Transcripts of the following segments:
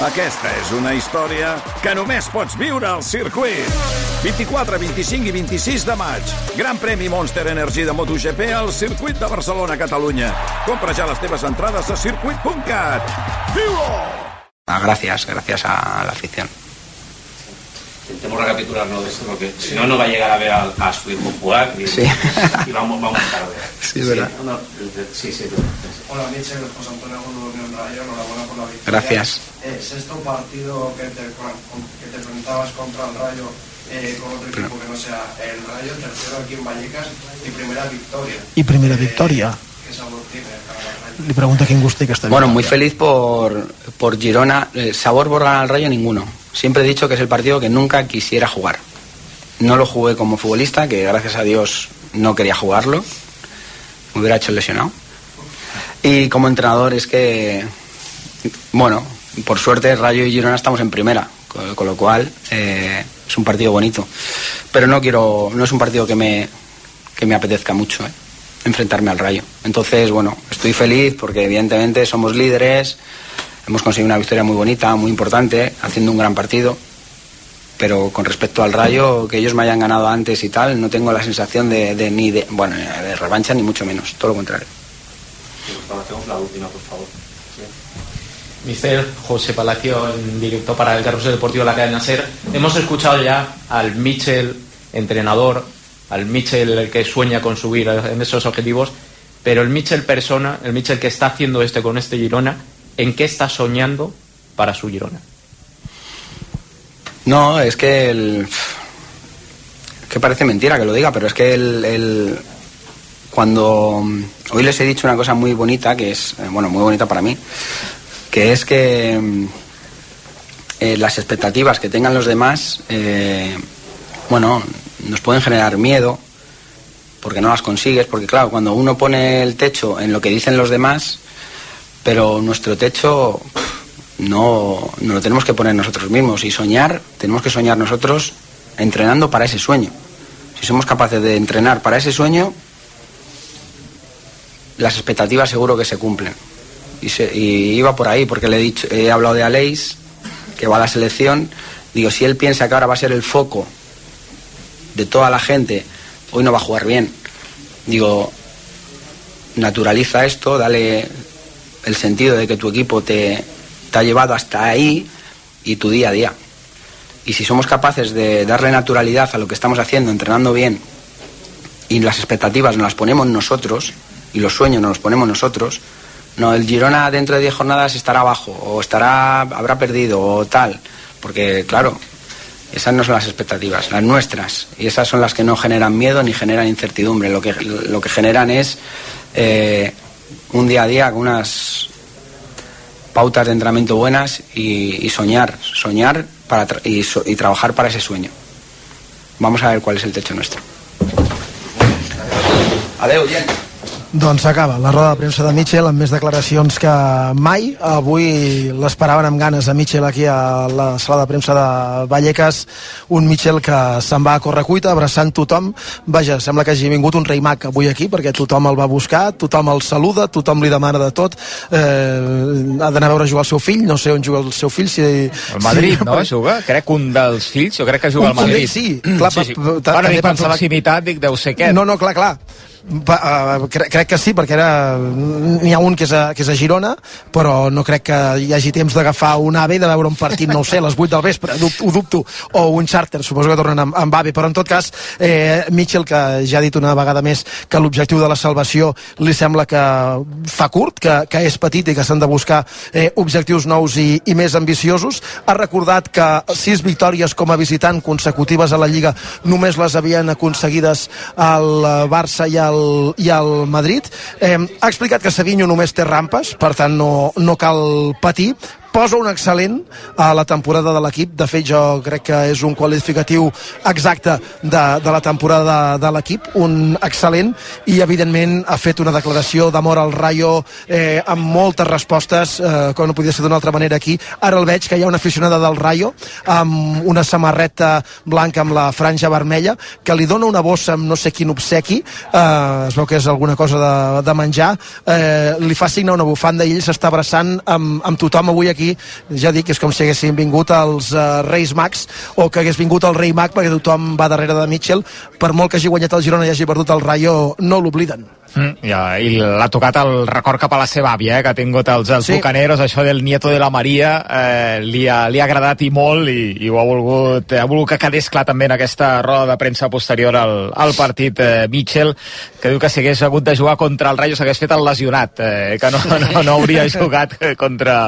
Aquesta és una història que només pots viure al circuit. 24, 25 i 26 de maig. Gran premi Monster Energy de MotoGP al circuit de Barcelona, Catalunya. Compra ja les teves entrades a circuit.cat. Viu-ho! Ah, gracias, gracias a la afición. Intentemos recapitularlo de esto porque si no, no va a llegar a ver a, a su hijo jugar y, Sí. y vamos, vamos tarde. Sí, es verdad. no, sí, sí, sí. Hola Michel, José Antonio Gómez Unión Rayo, enhorabuena por la victoria. Gracias. Eh, sexto partido que te, que te enfrentabas contra el Rayo eh, con otro equipo que no sea el Rayo, tercero aquí en Vallecas y primera victoria. I primera victòria. ¿Qué sabor tiene para el Rayo? Li pregunta quin gust té aquesta Bueno, muy feliz por, por Girona. Eh, sabor por ganar al Rayo ninguno. Siempre he dicho que es el partido que nunca quisiera jugar. No lo jugué como futbolista, que gracias a Dios no quería jugarlo. Me hubiera hecho lesionado. Y como entrenador es que, bueno, por suerte Rayo y Girona estamos en primera, con, lo cual eh, es un partido bonito. Pero no quiero, no es un partido que me, que me apetezca mucho. ¿eh? enfrentarme al Rayo. Entonces, bueno, estoy feliz porque evidentemente somos líderes, hemos conseguido una victoria muy bonita, muy importante, haciendo un gran partido. Pero con respecto al Rayo, que ellos me hayan ganado antes y tal, no tengo la sensación de, de ni de, bueno, de revancha ni mucho menos, todo lo contrario. Hacemos la última, por favor. Mister José Palacio, en directo para el Carrusel Deportivo de la cadena SER. Hemos escuchado ya al Michel, entrenador, al Michel el que sueña con subir en esos objetivos, pero el Michel persona, el Michel que está haciendo este con este Girona, ¿en qué está soñando para su Girona? No, es que el... que parece mentira que lo diga, pero es que el, el- cuando hoy les he dicho una cosa muy bonita, que es, eh, bueno, muy bonita para mí, que es que mm, eh, las expectativas que tengan los demás, eh, bueno, nos pueden generar miedo, porque no las consigues, porque claro, cuando uno pone el techo en lo que dicen los demás, pero nuestro techo no, no lo tenemos que poner nosotros mismos y soñar, tenemos que soñar nosotros entrenando para ese sueño. Si somos capaces de entrenar para ese sueño, las expectativas seguro que se cumplen. Y, se- y iba por ahí, porque le he, dicho, he hablado de Aleix, que va a la selección. Digo, si él piensa que ahora va a ser el foco de toda la gente, hoy no va a jugar bien. Digo, naturaliza esto, dale el sentido de que tu equipo te, te ha llevado hasta ahí y tu día a día. Y si somos capaces de darle naturalidad a lo que estamos haciendo, entrenando bien, y las expectativas nos las ponemos nosotros, y los sueños nos los ponemos nosotros, no, el Girona dentro de 10 jornadas estará abajo, o estará, habrá perdido, o tal. Porque, claro, esas no son las expectativas, las nuestras. Y esas son las que no generan miedo ni generan incertidumbre. Lo que, lo que generan es eh, un día a día con unas pautas de entrenamiento buenas y, soñar, soñar para tra- y, y trabajar para ese sueño. Vamos a ver cuál es el techo nuestro. Adeu, bien. Doncs s'acaba la roda de premsa de Mitchell amb més declaracions que mai. Avui l'esperaven amb ganes a Mitchell aquí a la sala de premsa de Vallecas. Un Mitchell que se'n va a correcuita abraçant tothom. Vaja, sembla que hagi vingut un rei mag avui aquí perquè tothom el va buscar, tothom el saluda, tothom li demana de tot. Eh, ha d'anar a veure jugar el seu fill, no sé on juga el seu fill. Si, El Madrid, si, no? Juga? Crec que un dels fills, jo crec que juga al Madrid. sí, clar, sí, sí. Bueno, per pensava- proximitat, dic, deu ser aquest. No, no, clar, clar. Pa, uh, crec, crec que sí, perquè era n'hi ha un que és, a, que és a Girona, però no crec que hi hagi temps d'agafar un AVE i de veure un partit, no ho sé, a les 8 del vespre, dubto, ho dubto, o un charter, suposo que tornen amb, amb AVE, però en tot cas, eh, Mitchell, que ja ha dit una vegada més que l'objectiu de la salvació li sembla que fa curt, que, que és petit i que s'han de buscar eh, objectius nous i, i més ambiciosos, ha recordat que sis victòries com a visitant consecutives a la Lliga només les havien aconseguides al eh, Barça i i al Madrid. Eh, ha explicat que Savinho només té rampes, per tant no, no cal patir, posa un excel·lent a la temporada de l'equip. De fet, jo crec que és un qualificatiu exacte de, de la temporada de, de l'equip, un excel·lent, i evidentment ha fet una declaració d'amor al Rayo eh, amb moltes respostes, eh, com no podia ser d'una altra manera aquí. Ara el veig que hi ha una aficionada del Rayo amb una samarreta blanca amb la franja vermella que li dona una bossa amb no sé quin obsequi, eh, es veu que és alguna cosa de, de menjar, eh, li fa signar una bufanda i ell s'està abraçant amb, amb tothom avui aquí aquí, ja dic, és com si haguessin vingut els uh, Reis Mags o que hagués vingut el Rei Mag perquè tothom va darrere de Mitchell, per molt que hagi guanyat el Girona i hagi perdut el Rayo, no l'obliden. Mm, ja, I l'ha tocat el record cap a la seva àvia, eh, que ha tingut els, els Sí. bucaneros, això del nieto de la Maria, eh, li, ha, li ha agradat i molt i, i ho ha volgut, ha volgut que quedés clar també en aquesta roda de premsa posterior al, al partit eh, Mitchell, que diu que si hagués hagut de jugar contra el Rayo s'hagués fet el lesionat, eh, que no, no, no hauria jugat eh, contra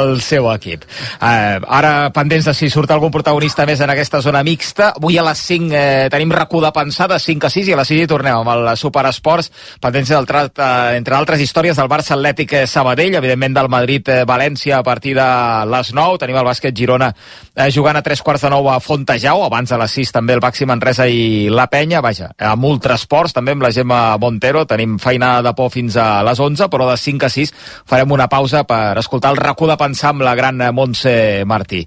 el seu equip. Eh, ara, pendents de si surt algun protagonista més en aquesta zona mixta, avui a les 5 eh, tenim recuda pensada, 5 a 6, i a les 6 hi tornem amb el Superesports, pendents d'altres, eh, entre altres històries del Barça Atlètic eh, Sabadell, evidentment del Madrid eh, a partir de les 9, tenim el bàsquet Girona eh, jugant a tres quarts de 9 a Fontejau, abans de les 6 també el Baxi Manresa i la Penya, vaja, amb Ultrasports també amb la Gemma Montero, tenim feina de por fins a les 11, però de 5 a 6 farem una pausa per escoltar el racó de pensar amb la gran eh, Montse Martí.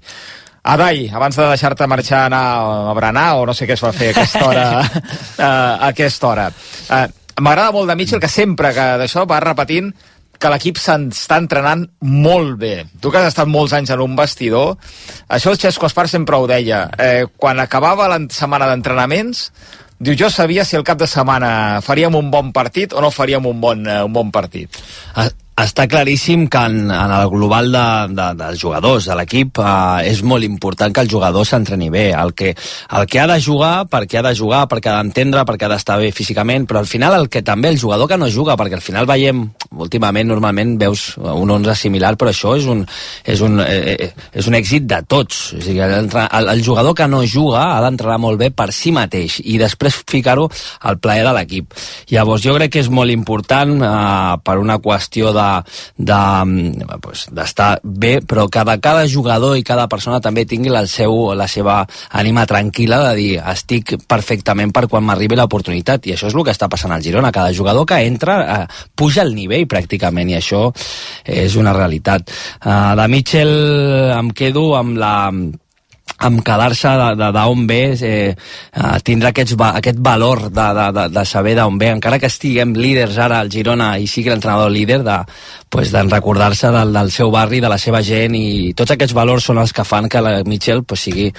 Adai, abans de deixar-te marxar a anar a berenar, o no sé què es va fer a aquesta hora, eh, a aquesta hora. Eh, M'agrada molt de Mitchell que sempre que d'això va repetint que l'equip s'està entrenant molt bé. Tu que has estat molts anys en un vestidor, això el Xesco Espar sempre ho deia. Eh, quan acabava la setmana d'entrenaments, diu, jo sabia si el cap de setmana faríem un bon partit o no faríem un bon, un bon partit. Està claríssim que en, en el global de, de, dels jugadors, de l'equip, eh, és molt important que el jugador s'entreni bé. El que, el que ha de jugar, perquè ha de jugar, perquè ha d'entendre, perquè ha d'estar bé físicament, però al final el que també el jugador que no juga, perquè al final veiem, últimament, normalment veus un 11 similar, però això és un, és un, eh, eh, és un èxit de tots. O sigui, el, el, el jugador que no juga ha d'entrenar molt bé per si mateix i després ficar-ho al plaer de l'equip. Llavors jo crec que és molt important eh, per una qüestió de d'estar de, pues, d'estar bé, però que de cada jugador i cada persona també tingui el seu, la seva ànima tranquil·la de dir estic perfectament per quan m'arribi l'oportunitat i això és el que està passant al Girona cada jugador que entra eh, puja el nivell pràcticament i això és una realitat. Uh, de Mitchell em quedo amb la amb quedar-se d'on ve eh, eh, tindre aquests, aquest valor de, de, de, de saber d'on ve encara que estiguem líders ara al Girona i sigui l'entrenador líder de, pues, de recordar-se del, del seu barri, de la seva gent i tots aquests valors són els que fan que la Mitchell pues, sigui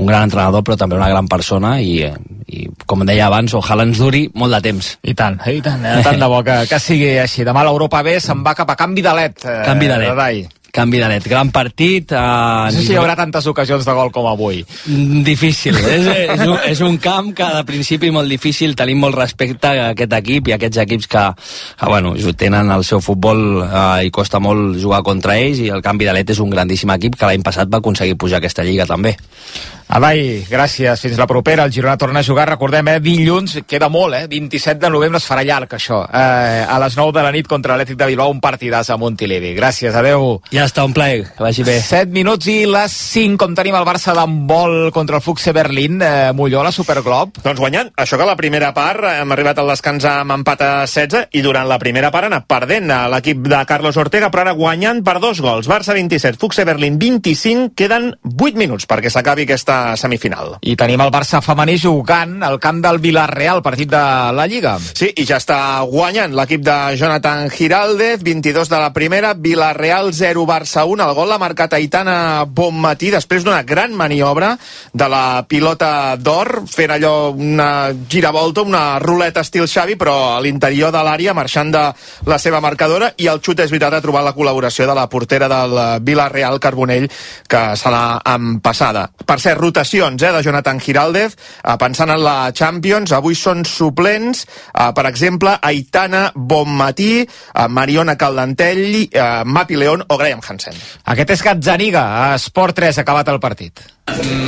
un gran entrenador però també una gran persona i, i com deia abans, ojalà ens duri molt de temps. I tant, i tant, eh? tant de bo que, que sigui així. Demà l'Europa B se'n va cap a canvi de led. Eh, Canvi de led. Canvi de net, gran partit. Eh, No sé si hi haurà tantes ocasions de gol com avui. Mm, Difícil. és, és, un, és un camp que de principi molt difícil. Tenim molt respecte a aquest equip i a aquests equips que, que bueno, tenen el seu futbol eh, i costa molt jugar contra ells i el canvi de let és un grandíssim equip que l'any passat va aconseguir pujar a aquesta lliga també. Adai, gràcies. Fins la propera. El Girona torna a jugar. Recordem, eh, dilluns, queda molt, eh? 27 de novembre es farà llarg, això. Eh, a les 9 de la nit contra l'Atlètic de Bilbao, un partidàs a Montilivi. Gràcies, adeu. Ja està, un plaer. Que vagi bé. 7 minuts i les 5, com tenim el Barça d'handbol contra el Fuxe Berlín. Eh, Molló, la Superglob. Doncs guanyant. Això que la primera part hem arribat al descans amb empat a 16 i durant la primera part ha anat perdent l'equip de Carlos Ortega, però ara guanyant per dos gols. Barça 27, Fuxe Berlín 25. Queden 8 minuts perquè s'acabi aquesta semifinal. I tenim el Barça femení jugant al camp del Villarreal, partit de la Lliga. Sí, i ja està guanyant l'equip de Jonathan Giraldez, 22 de la primera, Villarreal 0, Barça 1. El gol l'ha marcat Aitana Bonmatí després d'una gran maniobra de la pilota d'or, fent allò una giravolta, una ruleta estil Xavi, però a l'interior de l'àrea, marxant de la seva marcadora, i el xut és veritat ha trobat la col·laboració de la portera del Villarreal Carbonell, que se l'ha empassada. Per cert, rotacions eh, de Jonathan Giraldez, eh, pensant en la Champions, avui són suplents, eh, per exemple, Aitana Bonmatí, eh, Mariona Caldantelli, eh, Mapi León o Graham Hansen. Aquest és Gazzaniga, a Sport 3, ha acabat el partit.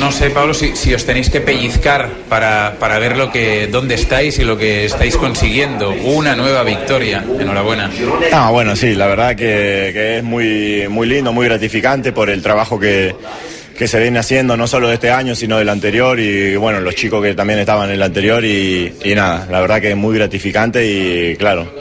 No sé, Pablo, si, si os tenéis que pellizcar para, para ver lo que, dónde estáis y lo que estáis consiguiendo. Una nueva victoria. Enhorabuena. Ah, bueno, sí, la verdad que, que es muy, muy lindo, muy gratificante por el trabajo que, que se viene haciendo, no solo de este año, sino del anterior, y bueno, los chicos que también estaban en el anterior, y, nada, la verdad que es muy gratificante y claro,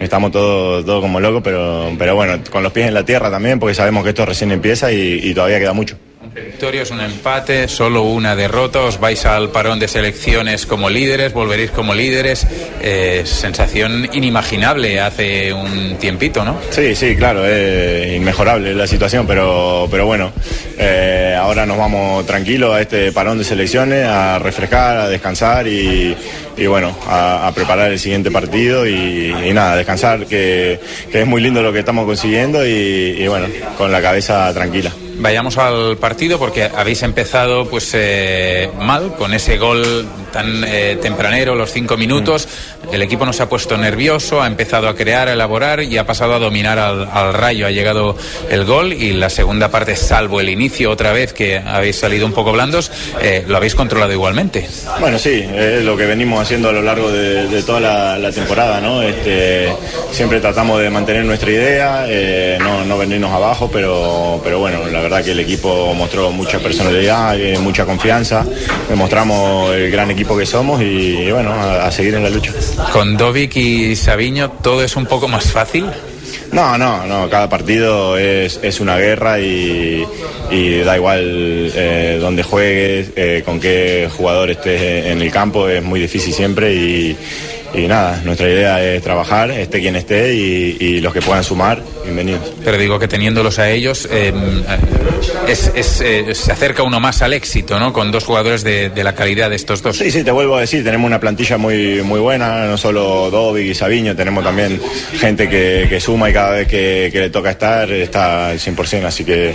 estamos todos, todos como locos, pero, pero bueno, con los pies en la tierra también, porque sabemos que esto recién empieza y todavía queda mucho. Victorias, un empate, solo una derrota. Os vais al parón de selecciones como líderes, volveréis como líderes. Eh, sensación inimaginable hace un tiempito, ¿no? Sí, sí, claro, es inmejorable la situación, pero, pero bueno, eh, ahora nos vamos tranquilos a este parón de selecciones, a refrescar, a descansar y, y bueno, a, preparar el siguiente partido y, nada, descansar, que, es muy lindo lo que estamos consiguiendo y bueno, con la cabeza tranquila. Vayamos al partido porque habéis empezado pues eh, mal con ese gol tan eh, tempranero, los cinco minutos. El equipo no se ha puesto nervioso, ha empezado a crear, a elaborar y ha pasado a dominar al, al rayo. Ha llegado el gol y la segunda parte, salvo el inicio otra vez que habéis salido un poco blandos, eh, lo habéis controlado igualmente. Bueno, sí, es lo que venimos haciendo a lo largo de, de toda la, la, temporada, ¿no? Este, siempre tratamos de mantener nuestra idea, eh, no, no venirnos abajo, pero, pero bueno, la verdad que el equipo mostró mucha personalidad, eh, mucha confianza, demostramos el gran equipo que somos y, bueno, a, a, seguir en la lucha. Con Dovic y Sabiño todo es un poco más fácil. No, no, no, cada partido es, es una guerra y, y da igual eh, dónde juegues, eh, con qué jugador estés en el campo, es muy difícil siempre y, y nada, nuestra idea es trabajar, esté quien esté y, y, los que puedan sumar, bienvenidos. Pero digo que teniéndolos a ellos eh, es, es, eh, se acerca uno más al éxito, ¿no? Con dos jugadores de, de, la calidad de estos dos. Sí, sí, te vuelvo a decir, tenemos una plantilla muy, muy buena, no solo Dovic y Sabiño, tenemos también gente que, que suma y cada vez que, que, le toca estar está al 100%, así que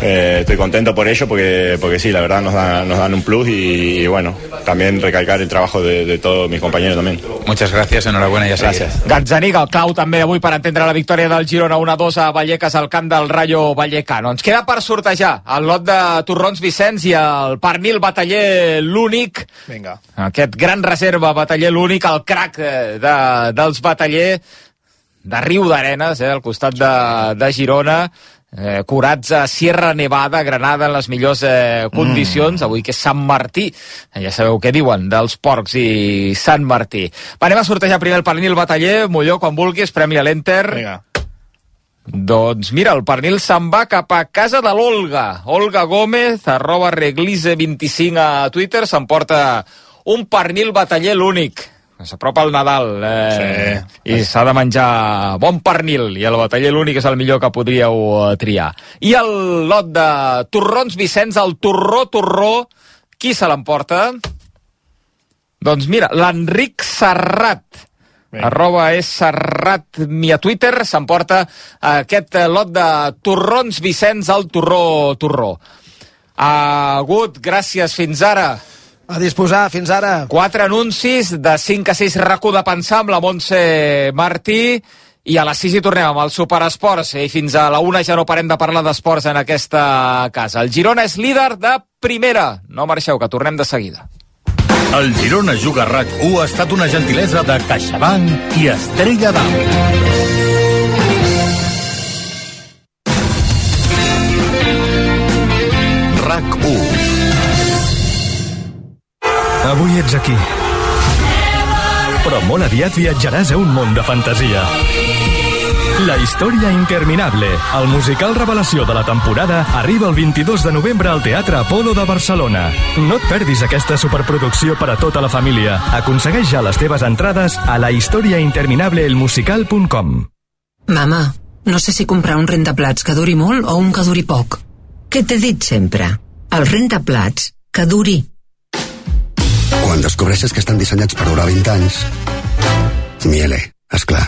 eh, estoy contento por ello porque, porque sí, la verdad nos, da, nos dan un plus y, y, bueno, también recalcar el trabajo de, de todos mis compañeros también. Muchas gracias, enhorabuena i a seguir. Gràcies. Gazzaniga, el clau també avui per entendre la victòria del Girona 1-2 a Vallecas al camp del Rayo Vallecano. Ens queda per sortejar el lot de Torrons Vicenç i el pernil bataller l'únic. Vinga. Aquest gran reserva bataller l'únic, el crac de, dels bataller de Riu d'Arenes, eh, al costat de, de Girona eh, curats a Sierra Nevada, Granada, en les millors eh, condicions, mm. avui que és Sant Martí, ja sabeu què diuen dels porcs i Sant Martí. Va, anem a sortejar primer el pernil bataller, Molló, quan vulguis, premi a l'Enter. Vinga. Doncs mira, el pernil se'n va cap a casa de l'Olga. Olga Gómez, arroba reglise25 a Twitter, s'emporta un pernil bataller l'únic s'apropa el Nadal eh, sí. i s'ha de menjar bon pernil i el bataller l'únic és el millor que podríeu eh, triar i el lot de torrons Vicenç el torró torró qui se l'emporta? doncs mira, l'Enric Serrat Bé. arroba és Serrat mi a Twitter s'emporta aquest lot de torrons Vicenç al torró torró Agut, gràcies, fins ara. A disposar, fins ara. Quatre anuncis de 5 a 6 racó de pensar amb la Montse Martí i a les 6 hi tornem amb el Superesports i fins a la 1 ja no parem de parlar d'esports en aquesta casa. El Girona és líder de primera. No marxeu, que tornem de seguida. El Girona Juga RAC 1 ha estat una gentilesa de CaixaBank i Estrella d'Am. Avui ets aquí. Però molt aviat viatjaràs a un món de fantasia. La història interminable, el musical revelació de la temporada, arriba el 22 de novembre al Teatre Apolo de Barcelona. No et perdis aquesta superproducció per a tota la família. Aconsegueix ja les teves entrades a la historiainterminableelmusical.com Mama, no sé si comprar un rentaplats que duri molt o un que duri poc. Què t'he dit sempre? El rentaplats que duri. Quan descobreixes que estan dissenyats per durar 20 anys... Miele, és clar.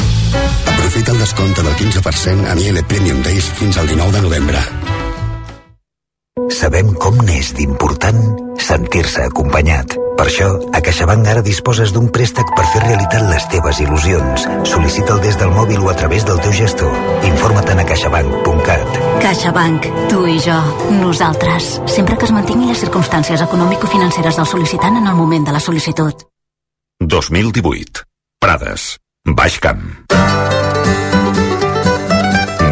Aprofita el descompte del 15% a Miele Premium Days fins al 19 de novembre. Sabem com n'és d'important sentir-se acompanyat. Per això, a CaixaBank ara disposes d'un préstec per fer realitat les teves il·lusions. Sol·licita'l des del mòbil o a través del teu gestor. Informa't a caixabank.cat. CaixaBank, tu i jo, nosaltres. Sempre que es mantinguin les circumstàncies econòmico-financeres del sol·licitant en el moment de la sol·licitud. 2018. Prades. Baix Camp.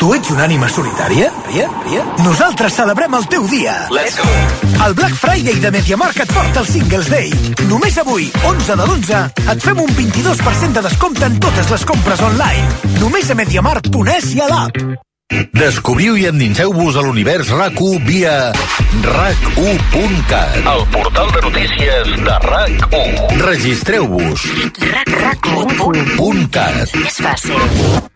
Tu ets una ànima solitària? Ria, ria. Nosaltres celebrem el teu dia. Let's go. El Black Friday de MediaMarkt et porta el Singles Day. Només avui, 11 de l'11, et fem un 22% de descompte en totes les compres online. Només a MediaMarkt.es i a l'app. Descobriu i endinseu-vos a l'univers RAC1 via rac1.cat. El portal de notícies de RAC1. Registreu-vos. RAC1.cat. .cat. És fàcil.